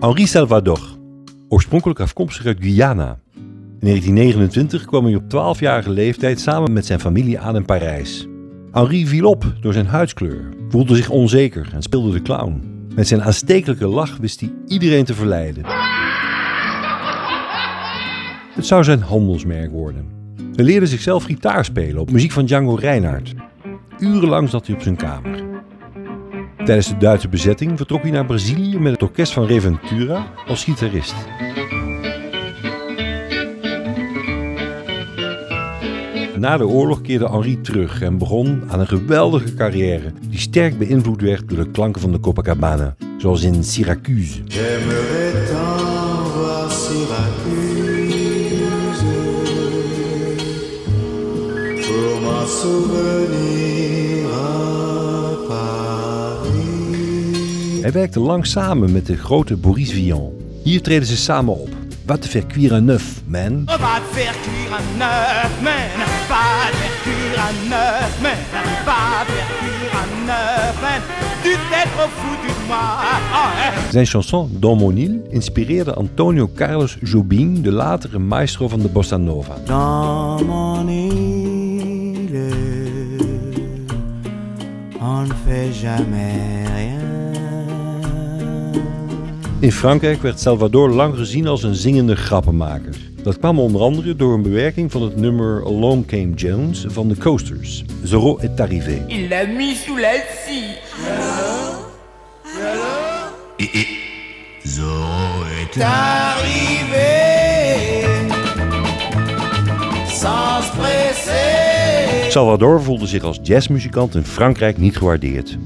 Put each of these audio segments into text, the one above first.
Henri Salvador, oorspronkelijk afkomstig uit Guyana. In 1929 kwam hij op 12-jarige leeftijd samen met zijn familie aan in Parijs. Henri viel op door zijn huidskleur, voelde zich onzeker en speelde de clown. Met zijn aanstekelijke lach wist hij iedereen te verleiden. Het zou zijn handelsmerk worden. Hij leerde zichzelf gitaar spelen op muziek van Django Reinhardt. Urenlang zat hij op zijn kamer. Tijdens de Duitse bezetting vertrok hij naar Brazilië met het orkest van Reventura als gitarist. Na de oorlog keerde Henri terug en begon aan een geweldige carrière die sterk beïnvloed werd door de klanken van de Copacabana, zoals in Syracuse. Syracuse Hij werkte lang samen met de grote Boris Vian. Hier treden ze samen op. Wat te faire cuire un neuf, man. Te faire cuire un œuf, man. Va te faire cuire un œuf, man. Va te faire cuire un œuf, man. Tu t'es trop foutu de moi. Zijn chanson Don Mon Île inspireerde Antonio Carlos Jobim, de latere maestro van de bossa nova. Dans mon île, on ne fait jamais In Frankrijk werd Salvador lang gezien als een zingende grappenmaker. Dat kwam onder andere door een bewerking van het nummer Along Came Jones van de Coasters. Zorro est arrivé. Il l'a mis sous la scie. Zorro est Arrivé sans se presser. Salvador voelde zich als jazzmuzikant in Frankrijk niet gewaardeerd.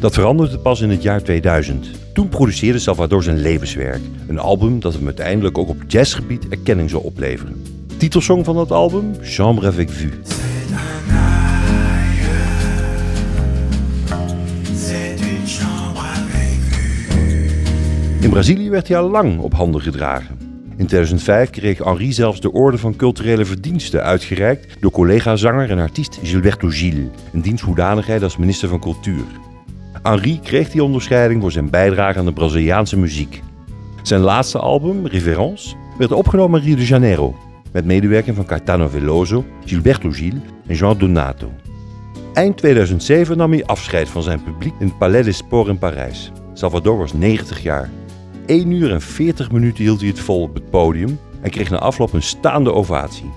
Dat veranderde pas in het jaar 2000. Toen produceerde Salvador zijn levenswerk. Een album dat hem uiteindelijk ook op jazzgebied erkenning zou opleveren. Titelsong van dat album? Chambre avec vue. In Brazilië werd hij al lang op handen gedragen. In 2005 kreeg Henri zelfs de Orde van Culturele Verdiensten uitgereikt door collega-zanger en artiest Gilberto Gil, in diens hoedanigheid als minister van Cultuur. Henri kreeg die onderscheiding voor zijn bijdrage aan de Braziliaanse muziek. Zijn laatste album, Reverence, werd opgenomen in Rio de Janeiro, met medewerking van Caetano Veloso, Gilberto Gil en Jean Donato. Eind 2007 nam hij afscheid van zijn publiek in het Palais des Sports in Parijs. Salvador was 90 jaar. 1 uur en 40 minuten hield hij het vol op het podium en kreeg na afloop een staande ovatie.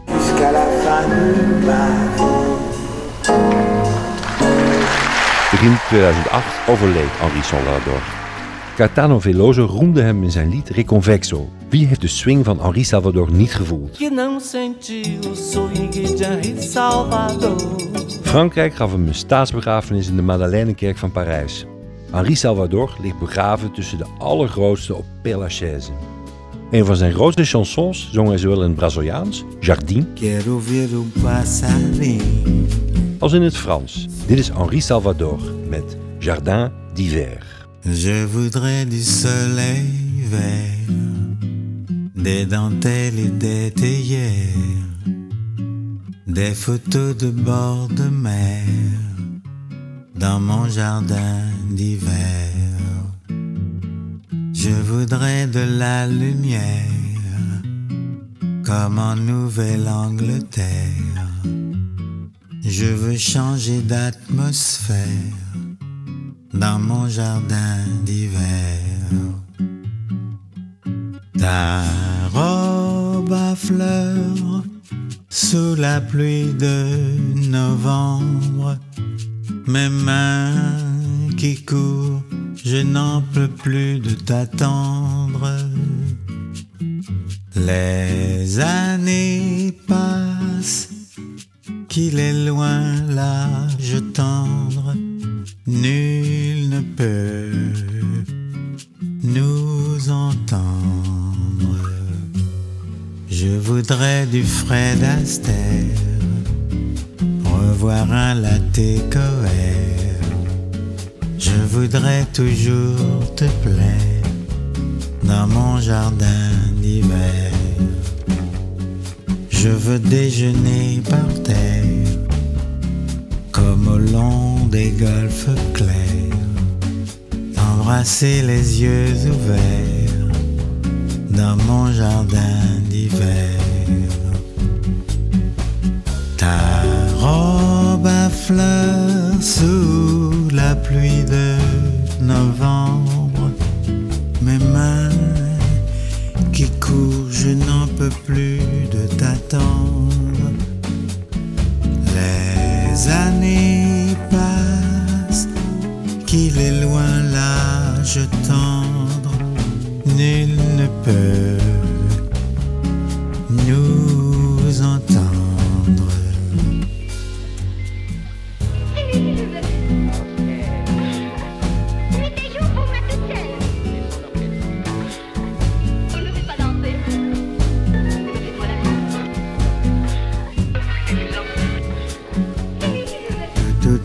Begin 2008 overleed Henri Salvador. Caetano Veloso roemde hem in zijn lied Reconvexo. Wie heeft de swing van Henri Salvador niet gevoeld? Frankrijk gaf hem een staatsbegrafenis in de Madeleine-kerk van Parijs. Henri Salvador ligt begraven tussen de allergrootste op Père Lachaise. Een van zijn grootste chansons zong hij zowel in het Braziliaans, Jardin, Quero ver um passarinho. Als in het Frans. Dit Henri Salvador met Jardin d'hiver. Je voudrais du soleil vert, des dentelles et des théières, des photos de bord de mer dans mon jardin d'hiver. Je voudrais de la lumière comme en Nouvelle-Angleterre. Je veux changer d'atmosphère dans mon jardin d'hiver. Ta robe à fleurs sous la pluie de novembre, mes mains qui courent, je n'en peux plus de t'attendre. Les années passent, qu'il est loin l'âge tendre, nul ne peut nous entendre. Je voudrais du Fred Astaire, revoir un latte coère. Je voudrais toujours te plaire dans mon jardin d'hiver. Je veux déjeuner par terre, comme au long des golfes clairs, embrasser les yeux ouverts dans mon jardin d'hiver. Ta robe à fleurs n'en peux plus de t'attendre. Les années passent, qu'il est loin l'âge tendre, nul ne peut